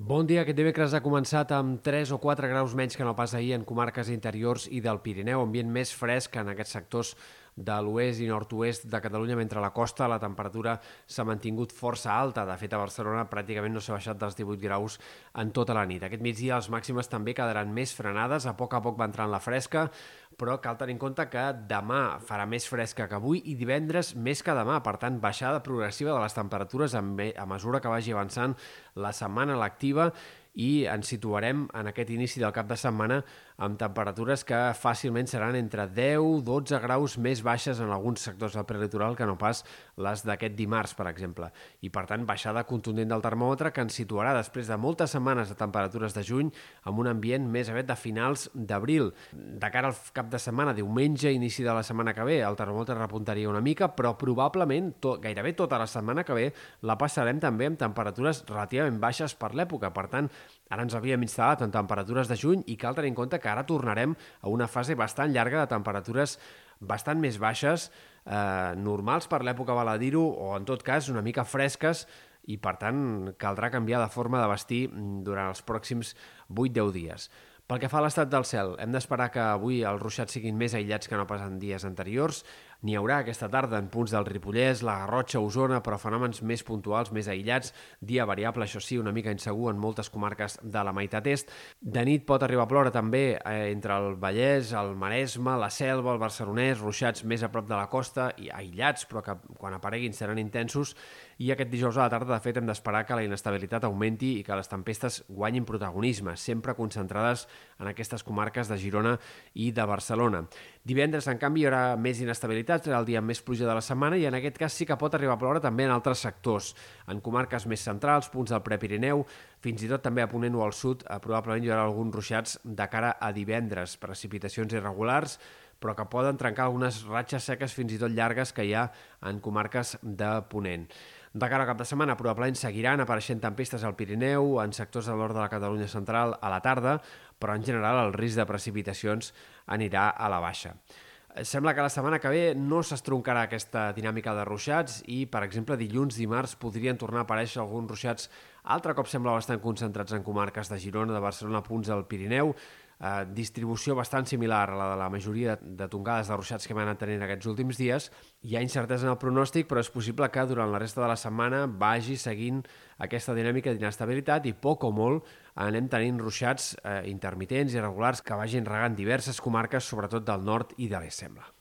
Bon dia. Aquest dimecres ha començat amb 3 o 4 graus menys que no pas ahir en comarques interiors i del Pirineu, ambient més fresc en aquests sectors de l'oest i nord-oest de Catalunya, mentre a la costa la temperatura s'ha mantingut força alta. De fet, a Barcelona pràcticament no s'ha baixat dels 18 graus en tota la nit. Aquest migdia les màximes també quedaran més frenades, a poc a poc va entrar en la fresca, però cal tenir en compte que demà farà més fresca que avui i divendres més que demà. Per tant, baixada progressiva de les temperatures a mesura que vagi avançant la setmana lectiva i ens situarem en aquest inici del cap de setmana amb temperatures que fàcilment seran entre 10-12 graus més baixes en alguns sectors del prelitoral que no pas les d'aquest dimarts, per exemple. I, per tant, baixada contundent del termòmetre que ens situarà després de moltes setmanes de temperatures de juny amb un ambient més aviat de finals d'abril. De cara al cap de setmana, diumenge, inici de la setmana que ve, el termòmetre repuntaria una mica, però probablement tot, gairebé tota la setmana que ve la passarem també amb temperatures relativament baixes per l'època. Per tant, Ara ens havíem instal·lat en temperatures de juny i cal tenir en compte que ara tornarem a una fase bastant llarga de temperatures bastant més baixes, eh, normals per l'època, val a dir-ho, o en tot cas una mica fresques, i per tant caldrà canviar de forma de vestir durant els pròxims 8-10 dies. Pel que fa a l'estat del cel, hem d'esperar que avui els ruixats siguin més aïllats que no pas en dies anteriors. N'hi haurà aquesta tarda en punts del Ripollès, la Garrotxa, Osona, però fenòmens més puntuals, més aïllats. Dia variable, això sí, una mica insegur en moltes comarques de la meitat est. De nit pot arribar a ploure també eh, entre el Vallès, el Maresme, la Selva, el Barcelonès, ruixats més a prop de la costa i aïllats, però que quan apareguin seran intensos. I aquest dijous a la tarda, de fet, hem d'esperar que la inestabilitat augmenti i que les tempestes guanyin protagonisme, sempre concentrades en aquestes comarques de Girona i de Barcelona. Divendres, en canvi, hi haurà més inestabilitat, serà el dia més pluja de la setmana i en aquest cas sí que pot arribar a ploure també en altres sectors. En comarques més centrals, punts del Prepirineu, fins i tot també a Ponent o al sud, eh, probablement hi haurà alguns ruixats de cara a divendres, precipitacions irregulars, però que poden trencar algunes ratxes seques fins i tot llargues que hi ha en comarques de Ponent. De cara al cap de setmana, probablement seguiran apareixent tempestes al Pirineu, en sectors de l'hort de la Catalunya central a la tarda, però en general el risc de precipitacions anirà a la baixa. Sembla que la setmana que ve no s'estroncarà aquesta dinàmica de ruixats i, per exemple, dilluns, dimarts, podrien tornar a aparèixer alguns ruixats altre cop sembla bastant concentrats en comarques de Girona, de Barcelona, punts del Pirineu, eh, distribució bastant similar a la de la majoria de, de tongades de ruixats que hem anat tenint aquests últims dies. Hi ha incertesa en el pronòstic, però és possible que durant la resta de la setmana vagi seguint aquesta dinàmica d'inestabilitat i poc o molt anem tenint ruixats eh, intermitents i irregulars que vagin regant diverses comarques, sobretot del nord i de l'est, sembla.